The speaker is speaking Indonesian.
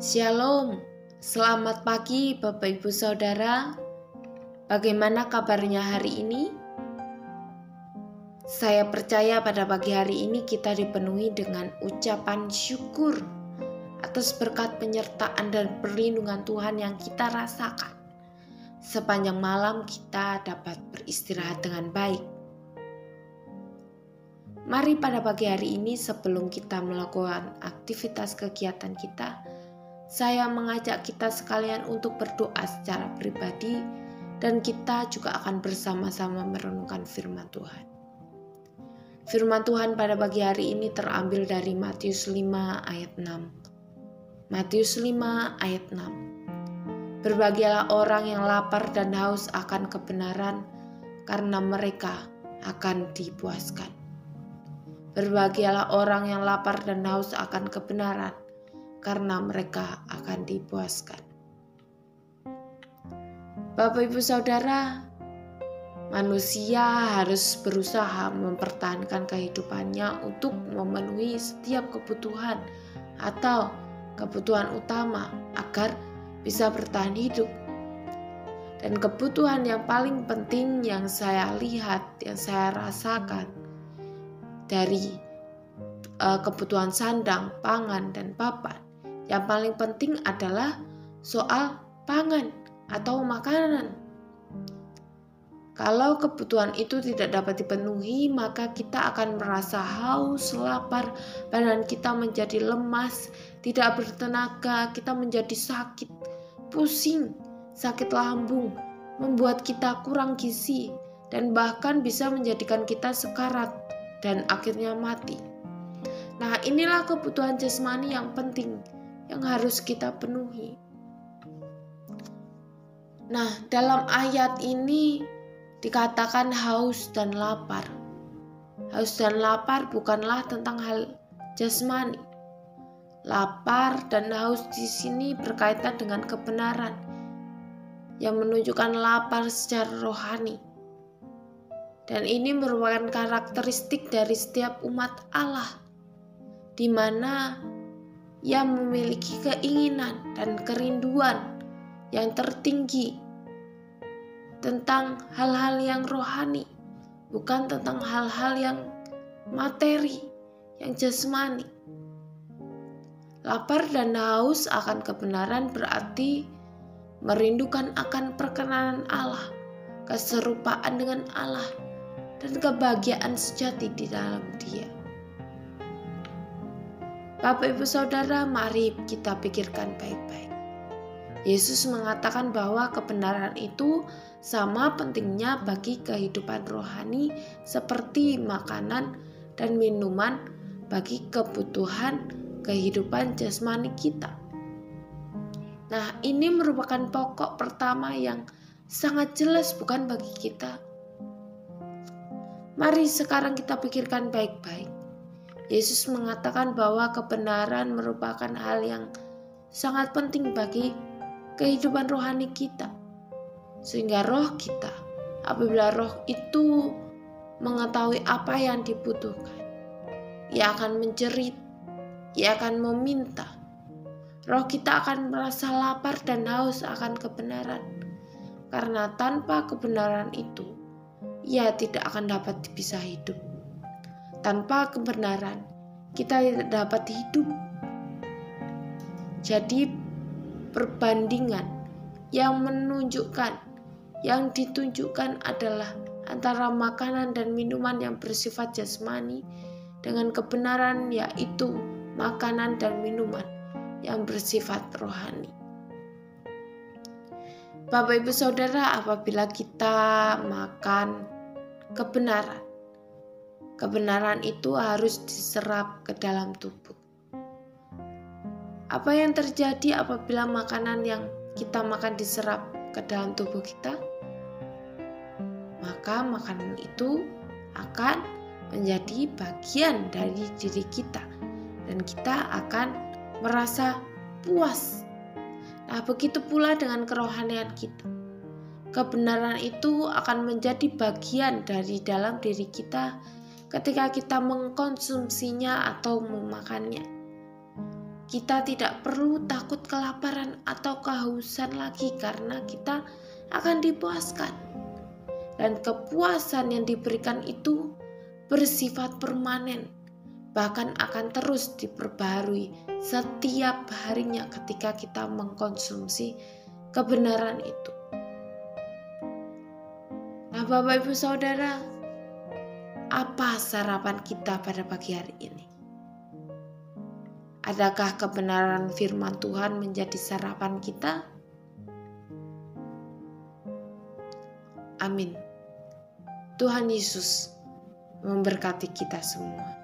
Shalom, selamat pagi Bapak Ibu Saudara. Bagaimana kabarnya hari ini? Saya percaya pada pagi hari ini kita dipenuhi dengan ucapan syukur atas berkat penyertaan dan perlindungan Tuhan yang kita rasakan. Sepanjang malam kita dapat beristirahat dengan baik. Mari pada pagi hari ini sebelum kita melakukan aktivitas kegiatan kita, saya mengajak kita sekalian untuk berdoa secara pribadi dan kita juga akan bersama-sama merenungkan firman Tuhan. Firman Tuhan pada pagi hari ini terambil dari Matius 5 ayat 6. Matius 5 ayat 6. Berbahagialah orang yang lapar dan haus akan kebenaran karena mereka akan dipuaskan. Berbahagialah orang yang lapar dan haus akan kebenaran karena mereka akan dipuaskan. Bapak, ibu, saudara, manusia harus berusaha mempertahankan kehidupannya untuk memenuhi setiap kebutuhan atau kebutuhan utama agar bisa bertahan hidup. Dan kebutuhan yang paling penting yang saya lihat, yang saya rasakan dari uh, kebutuhan sandang, pangan, dan papan yang paling penting adalah soal pangan atau makanan. Kalau kebutuhan itu tidak dapat dipenuhi, maka kita akan merasa haus, lapar, badan kita menjadi lemas, tidak bertenaga, kita menjadi sakit, pusing, sakit lambung, membuat kita kurang gizi, dan bahkan bisa menjadikan kita sekarat dan akhirnya mati. Nah, inilah kebutuhan jasmani yang penting yang harus kita penuhi. Nah, dalam ayat ini dikatakan haus dan lapar. Haus dan lapar bukanlah tentang hal jasmani. Lapar dan haus di sini berkaitan dengan kebenaran yang menunjukkan lapar secara rohani. Dan ini merupakan karakteristik dari setiap umat Allah, di mana yang memiliki keinginan dan kerinduan yang tertinggi tentang hal-hal yang rohani, bukan tentang hal-hal yang materi, yang jasmani. Lapar dan haus akan kebenaran berarti merindukan akan perkenanan Allah, keserupaan dengan Allah, dan kebahagiaan sejati di dalam Dia. Bapak Ibu Saudara, mari kita pikirkan baik-baik. Yesus mengatakan bahwa kebenaran itu sama pentingnya bagi kehidupan rohani seperti makanan dan minuman bagi kebutuhan kehidupan jasmani kita. Nah, ini merupakan pokok pertama yang sangat jelas bukan bagi kita. Mari sekarang kita pikirkan baik-baik Yesus mengatakan bahwa kebenaran merupakan hal yang sangat penting bagi kehidupan rohani kita. Sehingga roh kita, apabila roh itu mengetahui apa yang dibutuhkan, ia akan menjerit, ia akan meminta. Roh kita akan merasa lapar dan haus akan kebenaran. Karena tanpa kebenaran itu, ia tidak akan dapat bisa hidup. Tanpa kebenaran, kita tidak dapat hidup. Jadi, perbandingan yang menunjukkan, yang ditunjukkan adalah antara makanan dan minuman yang bersifat jasmani dengan kebenaran, yaitu makanan dan minuman yang bersifat rohani. Bapak, ibu, saudara, apabila kita makan kebenaran, Kebenaran itu harus diserap ke dalam tubuh. Apa yang terjadi apabila makanan yang kita makan diserap ke dalam tubuh kita? Maka makanan itu akan menjadi bagian dari diri kita dan kita akan merasa puas. Nah, begitu pula dengan kerohanian kita. Kebenaran itu akan menjadi bagian dari dalam diri kita ketika kita mengkonsumsinya atau memakannya. Kita tidak perlu takut kelaparan atau kehausan lagi karena kita akan dipuaskan. Dan kepuasan yang diberikan itu bersifat permanen, bahkan akan terus diperbarui setiap harinya ketika kita mengkonsumsi kebenaran itu. Nah, Bapak Ibu Saudara, apa sarapan kita pada pagi hari ini? Adakah kebenaran firman Tuhan menjadi sarapan kita? Amin. Tuhan Yesus memberkati kita semua.